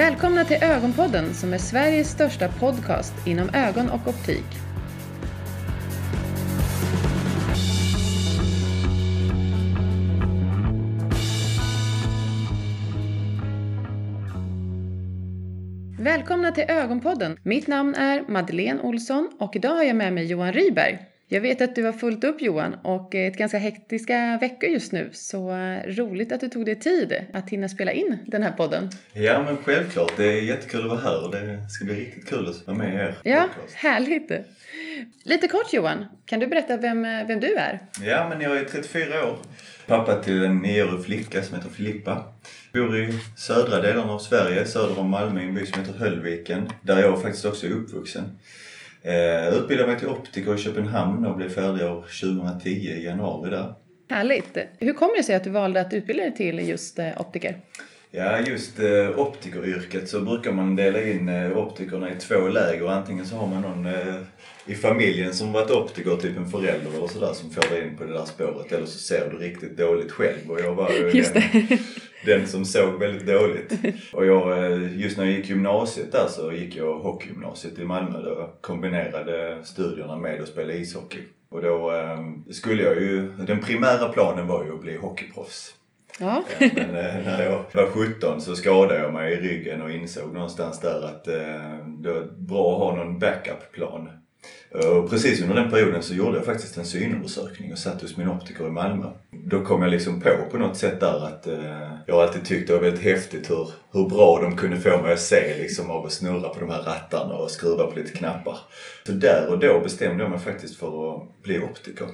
Välkomna till Ögonpodden som är Sveriges största podcast inom ögon och optik. Välkomna till Ögonpodden. Mitt namn är Madeleine Olsson och idag har jag med mig Johan Ryberg. Jag vet att du har fullt upp Johan och ett ganska hektiska veckor just nu så eh, roligt att du tog dig tid att hinna spela in den här podden. Ja men självklart, det är jättekul att vara här och det ska bli riktigt kul att vara med er Ja, podcast. härligt! Lite kort Johan, kan du berätta vem, vem du är? Ja men jag är 34 år, pappa till en nioårig flicka som heter Filippa. Bor i södra delarna av Sverige, söder om Malmö i en by som heter Höllviken, där jag faktiskt också är uppvuxen. Jag eh, utbildade mig till optiker i Köpenhamn och blev färdig år 2010 i januari där. Härligt! Hur kommer det sig att du valde att utbilda dig till just eh, optiker? Ja, just eh, optikeryrket så brukar man dela in optikerna i två läger. Antingen så har man någon i familjen som varit optiker, typ en förälder eller sådär som får dig in på det där spåret. Eller så ser du riktigt dåligt själv. Och jag var ju den, den som såg väldigt dåligt. Och jag, eh, just när jag gick gymnasiet där så gick jag hockeygymnasiet i Malmö där jag kombinerade studierna med att spela ishockey. Och då eh, skulle jag ju, den primära planen var ju att bli hockeyproffs. Ja. Men eh, när jag var 17 så skadade jag mig i ryggen och insåg någonstans där att eh, det var bra att ha någon backup-plan. Eh, och precis under den perioden så gjorde jag faktiskt en synundersökning och satt hos min optiker i Malmö. Då kom jag liksom på på något sätt där att eh, jag har alltid tyckt det var väldigt häftigt hur, hur bra de kunde få mig att se liksom av att snurra på de här rattarna och skruva på lite knappar. Så där och då bestämde jag mig faktiskt för att bli optiker.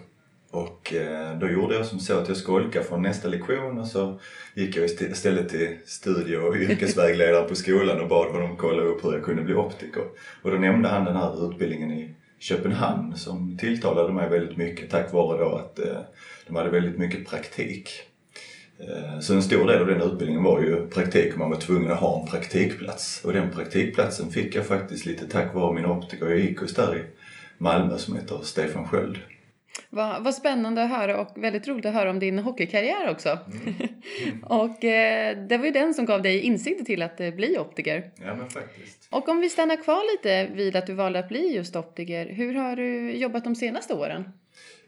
Och eh, då gjorde jag som så att jag skolkade från nästa lektion och så gick jag istället till studie och yrkesvägledare på skolan och bad honom kolla upp hur jag kunde bli optiker. Och då nämnde han den här utbildningen i Köpenhamn som tilltalade mig väldigt mycket tack vare då att eh, de hade väldigt mycket praktik. Eh, så en stor del av den utbildningen var ju praktik och man var tvungen att ha en praktikplats. Och den praktikplatsen fick jag faktiskt lite tack vare min optiker jag gick hos där i Malmö som heter Stefan Sköld. Vad, vad spännande att höra och väldigt roligt att höra om din hockeykarriär också. Mm. och eh, det var ju den som gav dig insikter till att eh, bli optiker. Ja men faktiskt. Och om vi stannar kvar lite vid att du valde att bli just optiker. Hur har du jobbat de senaste åren?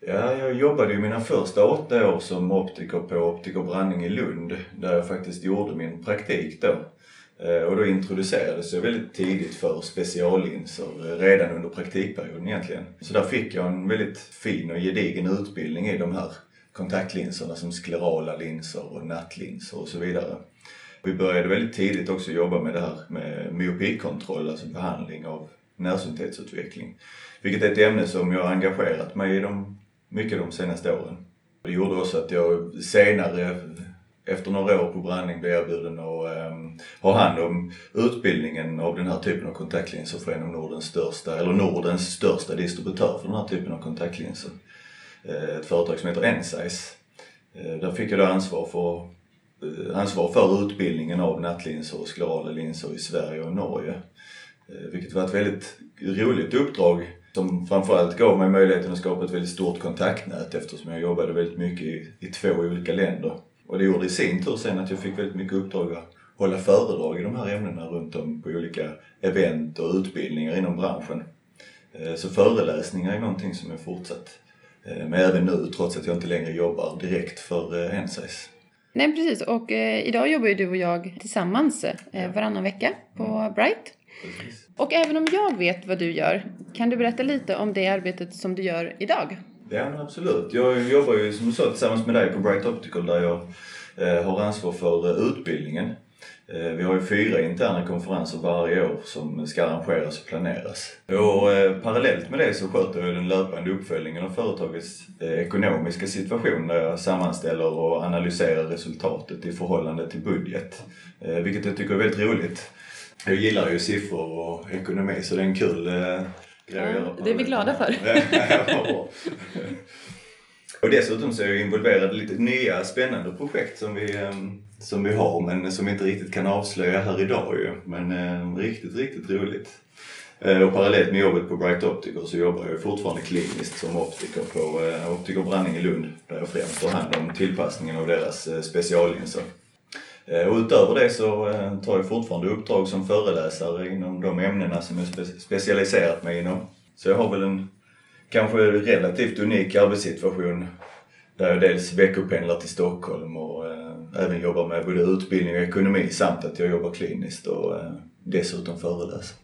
Ja, jag jobbade ju mina första åtta år som optiker på Optiker Branning i Lund där jag faktiskt gjorde min praktik då. Eh, och då introducerades jag väldigt tidigt för speciallinser eh, redan under praktikperioden egentligen. Så där fick jag en väldigt fin och gedigen utbildning i de här kontaktlinserna som sklerala linser och nattlinser och så vidare. Vi började väldigt tidigt också jobba med det här med myopikontroll, alltså behandling av närsynthetsutveckling. Vilket är ett ämne som jag har engagerat mig i de, mycket de senaste åren. Det gjorde också att jag senare efter några år på Branning blev erbjuden att ehm, ha hand om utbildningen av den här typen av kontaktlinser för en av Nordens största, eller Nordens största distributör för den här typen av kontaktlinser. Eh, ett företag som heter Ensize. Uh, där fick jag då ansvar för, eh, ansvar för utbildningen av nattlinser och sklerala linser i Sverige och Norge. Eh, vilket var ett väldigt roligt uppdrag som framförallt gav mig möjligheten att skapa ett väldigt stort kontaktnät eftersom jag jobbade väldigt mycket i, i två olika länder. Och det gjorde i sin tur sen att jag fick väldigt mycket uppdrag att hålla föredrag i de här ämnena runt om på olika event och utbildningar inom branschen. Eh, så föreläsningar är någonting som jag fortsatt eh, med även nu trots att jag inte längre jobbar direkt för eh, Ensize. Nej precis och eh, idag jobbar ju du och jag tillsammans eh, varannan vecka på mm. Bright. Precis. Och även om jag vet vad du gör, kan du berätta lite om det arbetet som du gör idag? Ja men absolut. Jag jobbar ju som du sa tillsammans med dig på Bright Optical där jag eh, har ansvar för eh, utbildningen. Eh, vi har ju fyra interna konferenser varje år som ska arrangeras och planeras. Och eh, parallellt med det så sköter jag den löpande uppföljningen av företagets eh, ekonomiska situation där jag sammanställer och analyserar resultatet i förhållande till budget. Eh, vilket jag tycker är väldigt roligt. Jag gillar ju siffror och ekonomi så det är en kul eh, ja, Det är vi glada för. och dessutom så är jag involverad i lite nya spännande projekt som vi, ehm, som vi har men som vi inte riktigt kan avslöja här idag ju. Men eh, riktigt, riktigt roligt. Eh, och parallellt med jobbet på Bright Optical så jobbar jag fortfarande kliniskt som optiker på eh, Optiker Branning i Lund där jag främst tar hand om tillpassningen av deras speciallinser. Eh, och utöver det så eh, tar jag fortfarande uppdrag som föreläsare inom de ämnena som jag spe specialiserat mig inom. Så jag har väl en kanske relativt unik arbetssituation där jag dels veckopendlar till Stockholm och eh, även jobbar med både utbildning och ekonomi samt att jag jobbar kliniskt och dessutom föreläser.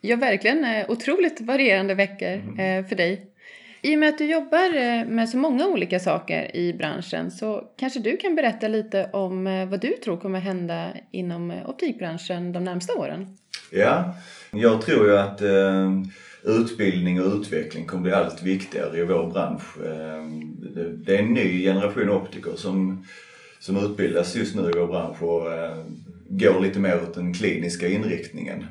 Ja, verkligen otroligt varierande veckor mm. För dig. I och med att du jobbar eh, med så många olika saker i branschen så kanske du kan berätta lite om eh, vad du tror kommer hända inom eh, optikbranschen de närmsta åren? Ja, jag tror ju att utbildning och utveckling kommer bli allt viktigare i vår bransch. det, är en ny generation optiker som, som utbildas just nu i vår bransch och går lite mer åt den kliniska inriktningen.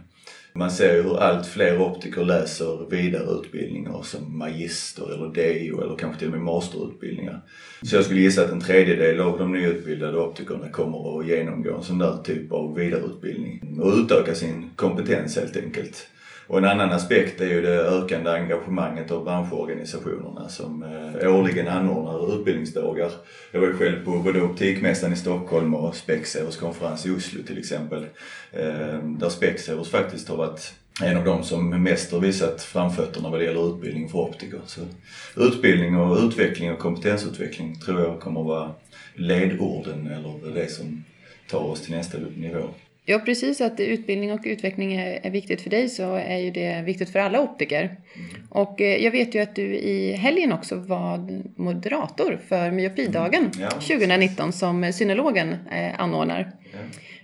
Man ser ju hur allt fler optiker läser vidareutbildningar som magister eller DO eller kanske till och med masterutbildningar. Så jag skulle gissa att en tredjedel av de nyutbildade optikerna kommer att genomgå en sån där typ av vidareutbildning och utöka sin kompetens helt enkelt. Och en annan aspekt är ju det ökande engagemanget av branschorganisationerna som eh, årligen anordnar utbildningsdagar. Jag var ju själv på både Optikmässan i Stockholm och Specsavers konferens i Oslo till exempel. Eh, där Specsavers faktiskt har varit en av de som mest har visat framfötterna vad det gäller utbildning för optiker. Så utbildning och utveckling och kompetensutveckling tror jag kommer att vara ledorden eller det som tar oss till nästa nivå. Ja, precis. Att utbildning och utveckling är, viktigt för dig så är ju det viktigt för alla optiker. Mm. Och eh, jag vet ju att du i helgen också var moderator för Myopidagen mm. ja. 2019 som synologen eh, anordnar. Ja.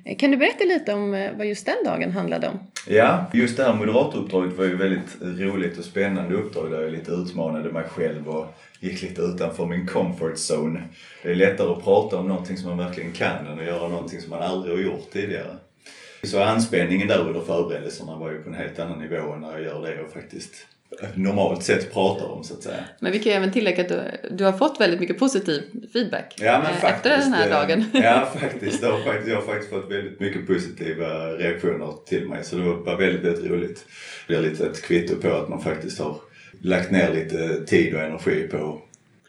Eh, kan du berätta lite om vad just den dagen handlade om? Ja, just det här moderatoruppdraget var ju väldigt roligt och spännande uppdrag där jag lite utmanade mig själv och gick lite utanför min comfort zone. Det är lättare att prata om någonting som man verkligen kan än att göra någonting som man aldrig har gjort tidigare. Så anspänningen där under förberedelserna var ju på en helt annan nivå än när jag gör det och faktiskt normalt sett pratar om så att säga. Men vi kan ju även tillägga att du, du har fått väldigt mycket positiv feedback ja, men faktiskt, efter den här dagen. Ja faktiskt, jag har faktiskt, jag har faktiskt fått väldigt mycket positiva reaktioner till mig så det var väldigt, väldigt roligt. Det blir lite ett kvitto på att man faktiskt har lagt ner lite tid och energi på,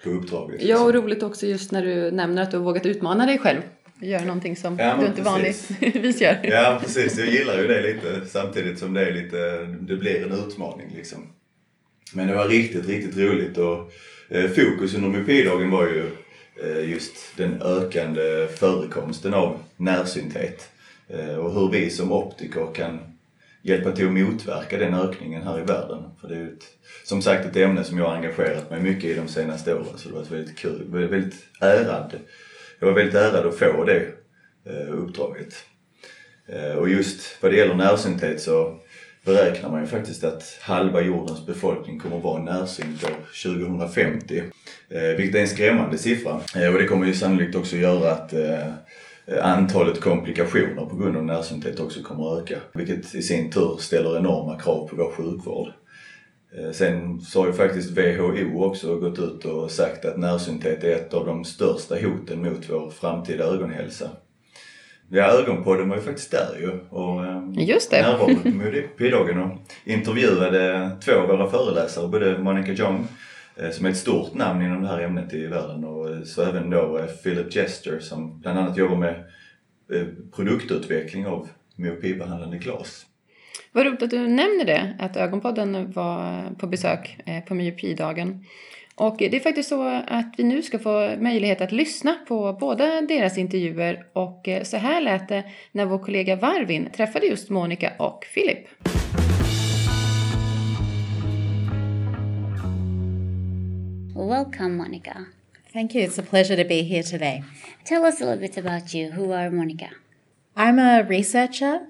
på uppdraget. Ja och roligt också just när du nämner att du har vågat utmana dig själv gör någonting som ja, du inte vanligtvis gör. Ja precis, jag gillar ju det lite samtidigt som det är lite, det blir en utmaning liksom. Men det var riktigt, riktigt roligt och eh, fokus under MIPI-dagen var ju eh, just den ökande förekomsten av närsynthet eh, och hur vi som optiker kan hjälpa till att motverka den ökningen här i världen. För det är ju ett, som sagt ett ämne som jag har engagerat mig mycket i de senaste åren så det var väldigt kul, väldigt ärande jag var väldigt ärad att få det eh, uppdraget. Eh, och just vad det gäller närsynthet så beräknar man ju faktiskt att halva jordens befolkning kommer att vara närsynt år 2050. Eh, vilket är en skrämmande siffra. Och det kommer ju sannolikt också göra att antalet komplikationer på grund av närsynthet också kommer att öka. Vilket i sin tur ställer enorma krav på vår sjukvård. Eh, sen så har ju faktiskt WHO också gått ut och sagt att närsynthet är ett av de största hoten mot vår framtida ögonhälsa. Ja, Ögonpodden var ju faktiskt där ju och eh, Just det. närvarade på Modipi-dagen och intervjuade två av våra föreläsare, både Monica Jong eh, som är ett stort namn inom det här ämnet i världen och så även då Philip Jester som bland annat jobbar med produktutveckling av myopibehandlande glas. Vad roligt att du nämner det, att Ögonpodden var på besök eh, på myopidagen. Och det är faktiskt så att vi nu ska få möjlighet att lyssna på båda deras intervjuer och eh, så här lät det när vår kollega Varvin träffade just Monica och Philip. Welcome Monica. Thank you. It's a pleasure to be here today. Tell us a little bit about you. Who are Monica? I'm a researcher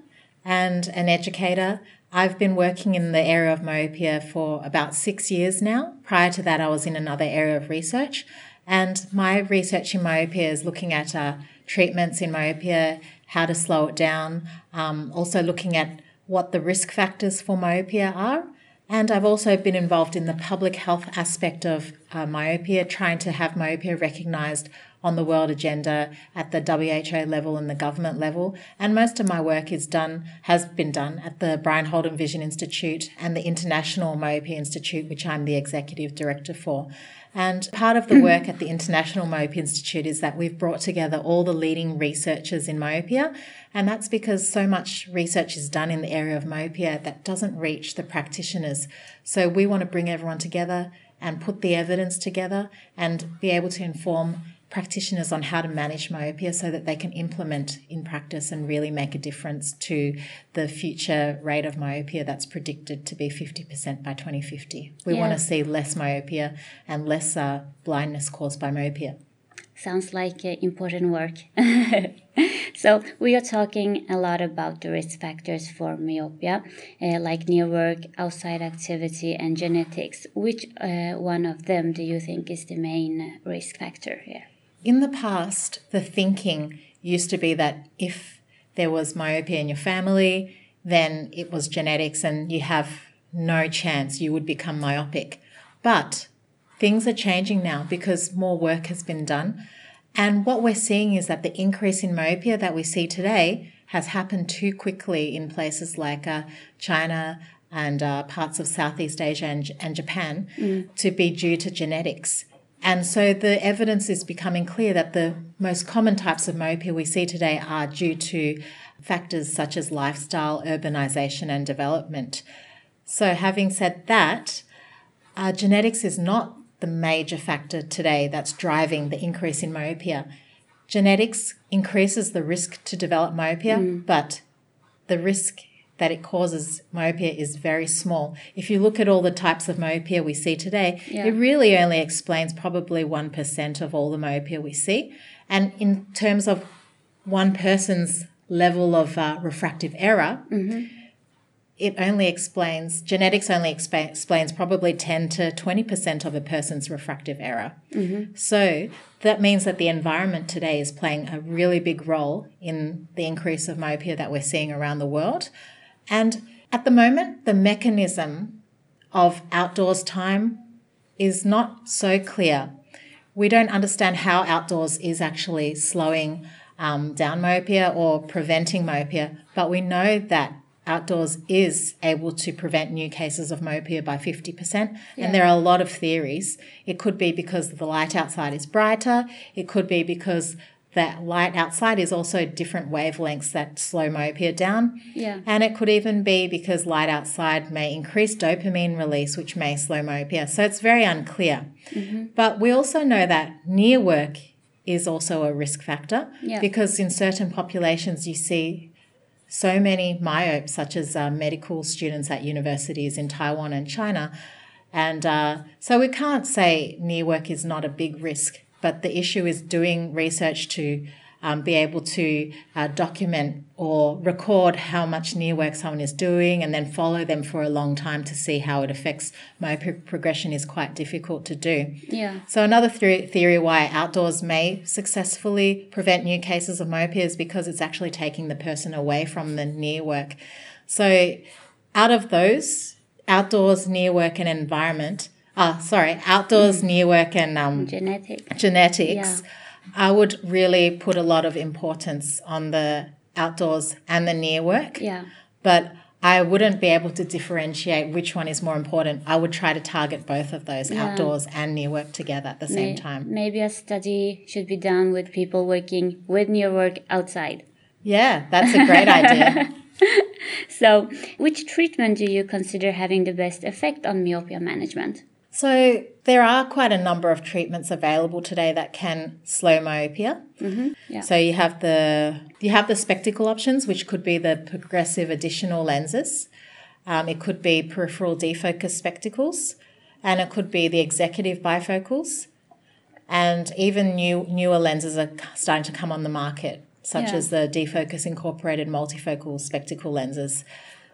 and an educator. I've been working in the area of myopia for about six years now. Prior to that, I was in another area of research. And my research in myopia is looking at uh, treatments in myopia, how to slow it down, um, also looking at what the risk factors for myopia are. And I've also been involved in the public health aspect of uh, myopia, trying to have myopia recognised on the world agenda at the WHO level and the government level. And most of my work is done, has been done at the Brian Holden Vision Institute and the International Myopia Institute, which I'm the executive director for. And part of the work at the International Myopia Institute is that we've brought together all the leading researchers in myopia. And that's because so much research is done in the area of myopia that doesn't reach the practitioners. So we want to bring everyone together and put the evidence together and be able to inform practitioners on how to manage myopia so that they can implement in practice and really make a difference to the future rate of myopia that's predicted to be 50% by 2050. We Yeah. want to see less myopia and less uh, blindness caused by myopia. Sounds like uh, important work. so we are talking a lot about the risk factors for myopia, uh, like near work, outside activity, and genetics. Which uh, one of them do you think is the main risk factor here? In the past, the thinking used to be that if there was myopia in your family, then it was genetics and you have no chance you would become myopic. But things are changing now because more work has been done. And what we're seeing is that the increase in myopia that we see today has happened too quickly in places like uh, China and uh, parts of Southeast Asia and, and Japan to be due to genetics. And so the evidence is becoming clear that the most common types of myopia we see today are due to factors such as lifestyle, urbanization, and development. So, having said that, uh, genetics is not the major factor today that's driving the increase in myopia. Genetics increases the risk to develop myopia, but the risk that it causes myopia is very small. If you look at all the types of myopia we see today, Yeah. it really only explains probably 1% of all the myopia we see. And in terms of one person's level of uh, refractive error, it only explains, genetics only expa- explains probably 10 to 20% of a person's refractive error. So that means that the environment today is playing a really big role in the increase of myopia that we're seeing around the world. And at the moment, the mechanism of outdoors time is not so clear. We don't understand how outdoors is actually slowing um, down myopia or preventing myopia, but we know that outdoors is able to prevent new cases of myopia by 50%. And there are a lot of theories. It could be because the light outside is brighter, it could be because that light outside is also different wavelengths that slow myopia down. Yeah. And it could even be because light outside may increase dopamine release, which may slow myopia. So it's very unclear. But we also know that near work is also a risk factor Yeah. because in certain populations you see so many myopes, such as uh, medical students at universities in Taiwan and China. And uh, so we can't say near work is not a big risk, but the issue is doing research to um, be able to uh, document or record how much near work someone is doing and then follow them for a long time to see how it affects myopia progression is quite difficult to do. Yeah. So another theory, theory why outdoors may successfully prevent new cases of myopia is because it's actually taking the person away from the near work. So out of those, outdoors, near work and environment, ah, sorry, outdoors, near work and um, Genetic. genetics, I would really put a lot of importance on the outdoors and the near work. Yeah. But I wouldn't be able to differentiate which one is more important. I would try to target both of those, Yeah. outdoors and near work together at the same May- time. Maybe a study should be done with people working with near work outside. Yeah, that's a great idea. So, which treatment do you consider having the best effect on myopia management? So there are quite a number of treatments available today that can slow myopia. Mm-hmm. Yeah. So you have the you have the spectacle options, which could be the progressive additional lenses. Um, it could be peripheral defocus spectacles, and it could be the executive bifocals, and even new newer lenses are starting to come on the market, such Yeah. as the defocus incorporated multifocal spectacle lenses.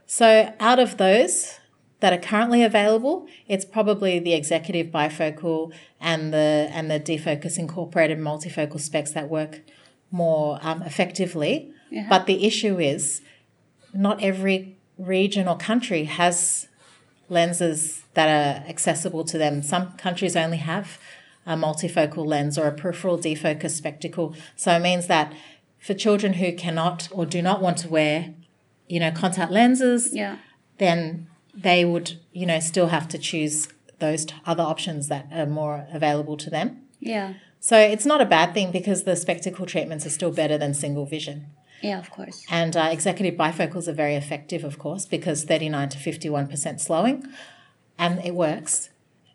So out of those that are currently available, it's probably the executive bifocal and the and the defocus incorporated multifocal specs that work more um, effectively. Yeah. But the issue is, not every region or country has lenses that are accessible to them. Some countries only have a multifocal lens or a peripheral defocus spectacle. So it means that for children who cannot or do not want to wear, you know, contact lenses, Yeah. then they would, you know, still have to choose those t- other options that are more available to them. Yeah. So it's not a bad thing because the spectacle treatments are still better than single vision. Yeah, of course. And uh, executive bifocals are very effective, of course, because 39 to 51% slowing, and it works.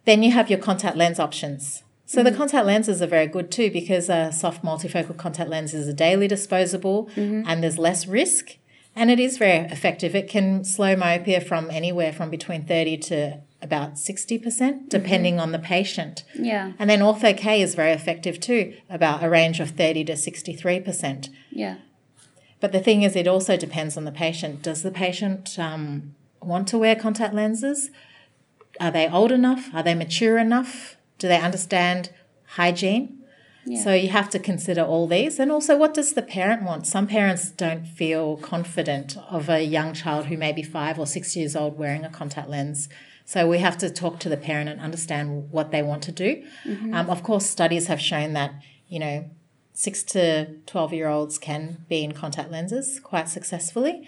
Then you have your contact lens options. So the mm-hmm. contact lenses are very good too because a soft multifocal contact lens is a daily disposable mm-hmm. and there's less risk. And it is very effective. It can slow myopia from anywhere from between 30 to about 60%, depending on the patient. Yeah. And then Ortho K is very effective too, about a range of 30 to 63%. Yeah. But the thing is, it also depends on the patient. Does the patient um, want to wear contact lenses? Are they old enough? Are they mature enough? Do they understand hygiene? Yeah. So you have to consider all these. And also, what does the parent want? Some parents don't feel confident of a young child who may be five or six years old wearing a contact lens. So we have to talk to the parent and understand what they want to do. Um, of course, studies have shown that, you know, six to 12 year olds can be in contact lenses quite successfully.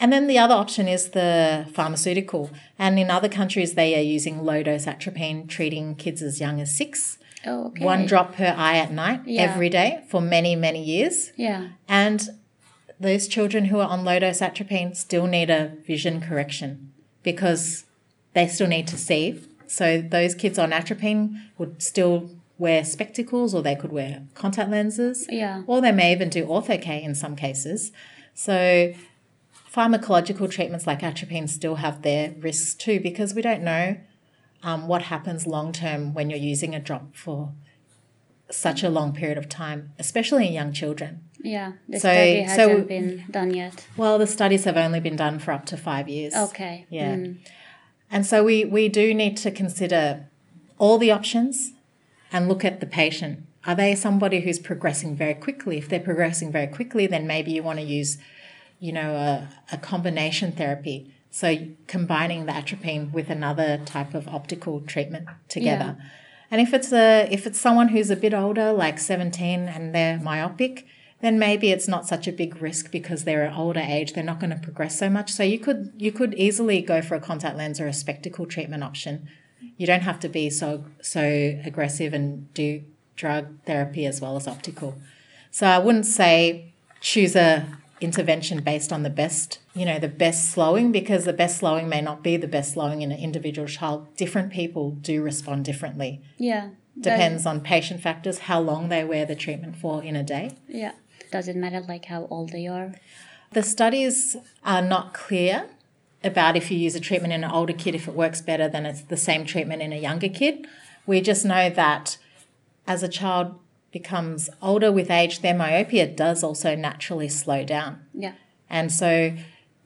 And then the other option is the pharmaceutical. And in other countries, they are using low dose atropine, treating kids as young as six. Oh, okay. One drop per eye at night Yeah. every day for many, many years. Yeah. And those children who are on low dose atropine still need a vision correction because they still need to see. So those kids on atropine would still wear spectacles or they could wear contact lenses Yeah. or they may even do ortho K in some cases. So pharmacological treatments like atropine still have their risks too because we don't know um, what happens long term when you're using a drop for such a long period of time, especially in young children. Yeah. The So- study hasn't been done yet. Well, the studies have only been done for up to five years. Okay. Yeah. Mm. And so we, we do need to consider all the options and look at the patient. Are they somebody who's progressing very quickly? If they're progressing very quickly, then maybe you want to use, you know, a, a combination therapy. So combining the atropine with another type of optical treatment together. And if it's a if it's someone who's a bit older, like 17 and they're myopic, then maybe it's not such a big risk because they're an older age, they're not going to progress so much. So you could you could easily go for a contact lens or a spectacle treatment option. You don't have to be so so aggressive and do drug therapy as well as optical. So I wouldn't say choose a intervention based on the best, you know, the best slowing because the best slowing may not be the best slowing in an individual child. Different people do respond differently. Yeah. Depends on patient factors, how long they wear the treatment for in a day. yeah. Does it matter like how old they are? The studies are not clear about if you use a treatment in an older kid, if it works better than it's the same treatment in a younger kid. We just know that as a child becomes older with age, their myopia does also naturally slow down. Yeah. And so,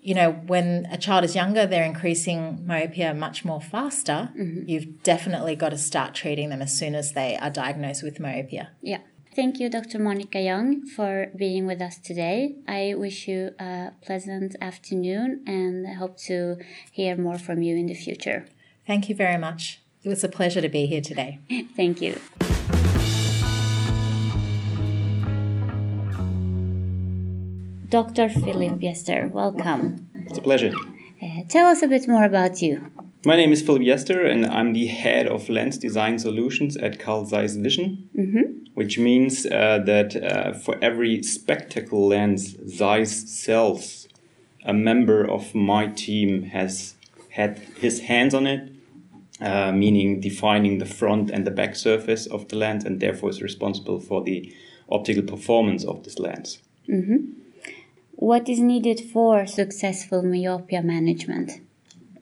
you know, when a child is younger, they're increasing myopia much more faster. Mm-hmm. You've definitely got to start treating them as soon as they are diagnosed with myopia. Yeah. Thank you, Dr. Monica Jong, for being with us today. I wish you a pleasant afternoon and I hope to hear more from you in the future. Thank you very much. It was a pleasure to be here today. Thank you. Dr. Philip Jester, welcome. It's a pleasure. Uh, tell us a bit more about you. My name is Philip Jester, and I'm the head of lens design solutions at Carl Zeiss Vision, which means uh, that uh, for every spectacle lens Zeiss sells, a member of my team has had his hands on it, uh, meaning defining the front and the back surface of the lens, and therefore is responsible for the optical performance of this lens. What is needed for successful myopia management?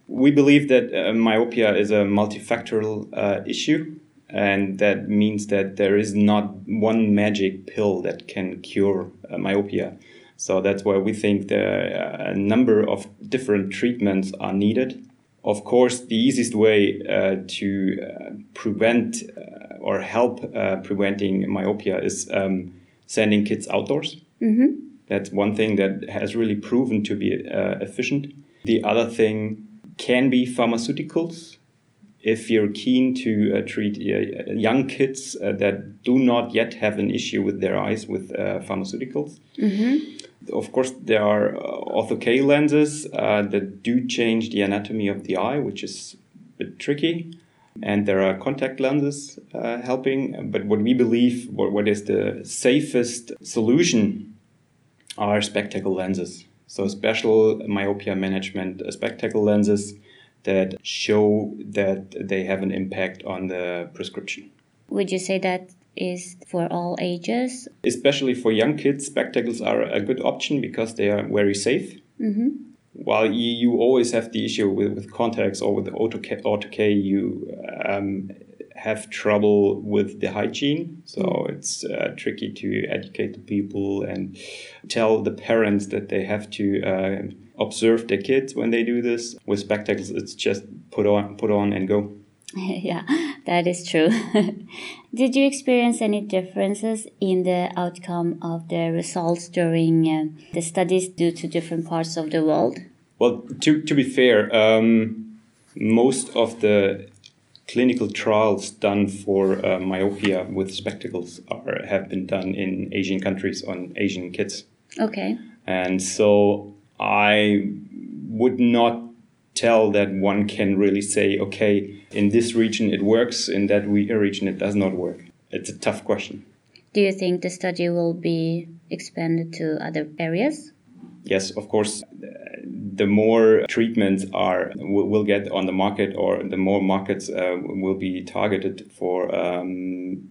We believe that uh, myopia is a multifactorial uh, issue, and that means that there is not one magic pill that can cure uh, myopia. So that's why we think there are a number of different treatments are needed. Of course, the easiest way uh, to uh, prevent uh, or help uh, preventing myopia is um, sending kids outdoors. That's one thing that has really proven to be uh, efficient. The other thing can be pharmaceuticals. If you're keen to uh, treat uh, young kids uh, that do not yet have an issue with their eyes with uh, pharmaceuticals, of course, there are uh, ortho K lenses uh, that do change the anatomy of the eye, which is a bit tricky. and there are contact lenses uh, helping. But what we believe, what, what is the safest solution, are spectacle lenses. So special myopia management uh, spectacle lenses that show that they have an impact on the prescription. Would you say that is for all ages? Especially for young kids, spectacles are a good option because they are very safe. Mm-hmm. While you, you always have the issue with, with contacts or with the ortho-K, ortho-K you um, have trouble with the hygiene. So it's uh, tricky to educate the people and tell the parents that they have to uh, observe their kids when they do this. With spectacles, it's just put on, put on and go. yeah, that is true. Did you experience any differences in the outcome of the results during uh, the studies due to different parts of the world? Well, to, to be fair, um, most of the clinical trials done for uh, myopia with spectacles are, have been done in Asian countries on Asian kids. Okay. And so I would not tell that one can really say, okay, in this region it works, in that we region it does not work. It's a tough question. Do you think the study will be expanded to other areas? Yes, of course. The more treatments are will get on the market, or the more markets uh, will be targeted for um,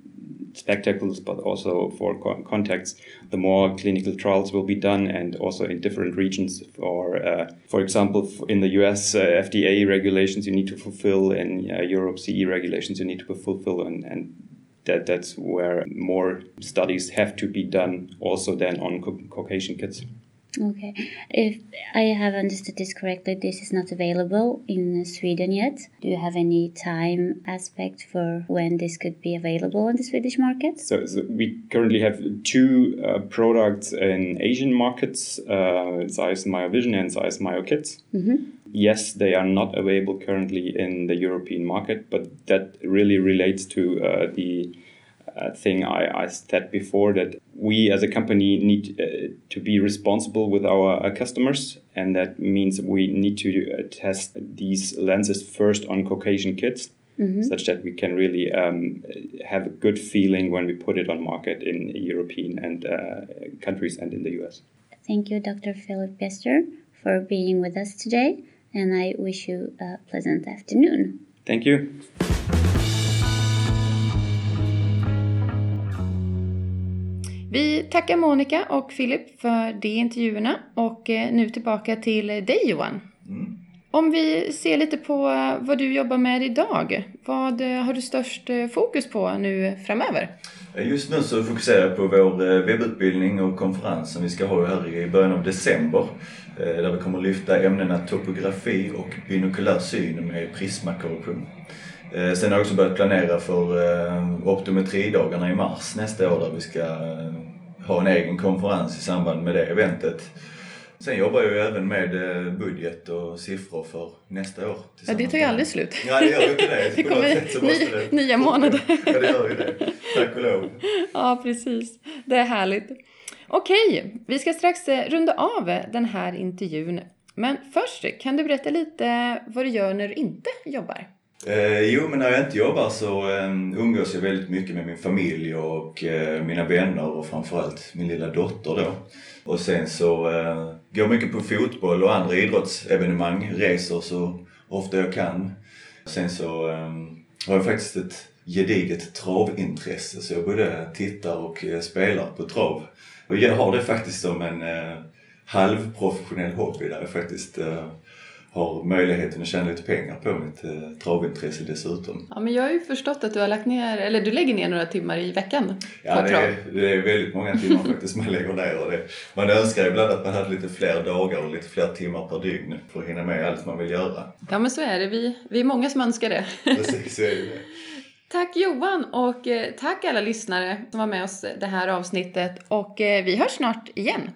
spectacles, but also for co- contacts, the more clinical trials will be done, and also in different regions. For uh, for example, in the U.S. Uh, FDA regulations, you need to fulfill, and uh, Europe CE regulations, you need to fulfill, and, and that that's where more studies have to be done, also then on Caucasian kids. Okay. If I have understood this correctly, this is not available in Sweden yet. Do you have any time aspect for when this could be available in the Swedish market? So, so we currently have two uh, products in Asian markets, uh, Zeiss MyoVision and Zeiss MyoKids. Mm-hmm. Yes, they are not available currently in the European market, but that really relates to uh, the uh, thing I, I said before that we as a company need uh, to be responsible with our uh, customers, and that means we need to uh, test these lenses first on Caucasian kids. Mm-hmm. Such that we can really um, have a good feeling when we put it on market in European and uh, countries and in the US. Thank you, Dr. Philip Jester, for being with us today, and I wish you a pleasant afternoon. Thank you. Vi tackar Monica och Philip för de intervjuerna och eh, nu tillbaka till dig Johan. Mm. Om vi ser lite på vad du jobbar med idag, vad eh, har du störst eh, fokus på nu framöver? Just nu så fokuserar jag på vår webbutbildning och konferens som vi ska ha här i början av december. Där vi kommer lyfta ämnena topografi och binokulär syn med prismakorrektion. Sen har jag också börjat planera för optometridagarna i mars nästa år där vi ska ha en egen konferens i samband med det eventet. Sen jobbar jag ju även med budget och siffror för nästa år. Ja, det tar ju aldrig slut. Ja, det gör ju inte det. Det kommer ny, nya månader. Ja, det gör ju det. Tack och lov. Ja, precis. Det är härligt. Okej, vi ska strax runda av den här intervjun. Men först, kan du berätta lite vad du gör när du inte jobbar? Eh, jo, men när jag inte jobbar så eh, umgås jag väldigt mycket med min familj och eh, mina vänner och framförallt min lilla dotter då. Och sen så eh, går jag mycket på fotboll och andra idrottsevenemang, reser så ofta jag kan. Sen så eh, har jag faktiskt ett gediget travintresse så jag både tittar och eh, spelar på trav. Och jag har det faktiskt som en eh, halvprofessionell hobby där jag faktiskt eh, har möjligheten att tjäna lite pengar på mitt eh, travintresse dessutom. Ja, men jag har ju förstått att du har lagt ner, eller du lägger ner några timmar i veckan Ja, det är, det är väldigt många timmar faktiskt man lägger ner. Och det, man önskar ibland att man hade lite fler dagar och lite fler timmar per dygn för att hinna med allt man vill göra. Ja, men så är det. Vi, vi är många som önskar det. Precis, så är det. Tack Johan och eh, tack alla lyssnare som var med oss det här avsnittet och eh, vi hörs snart igen.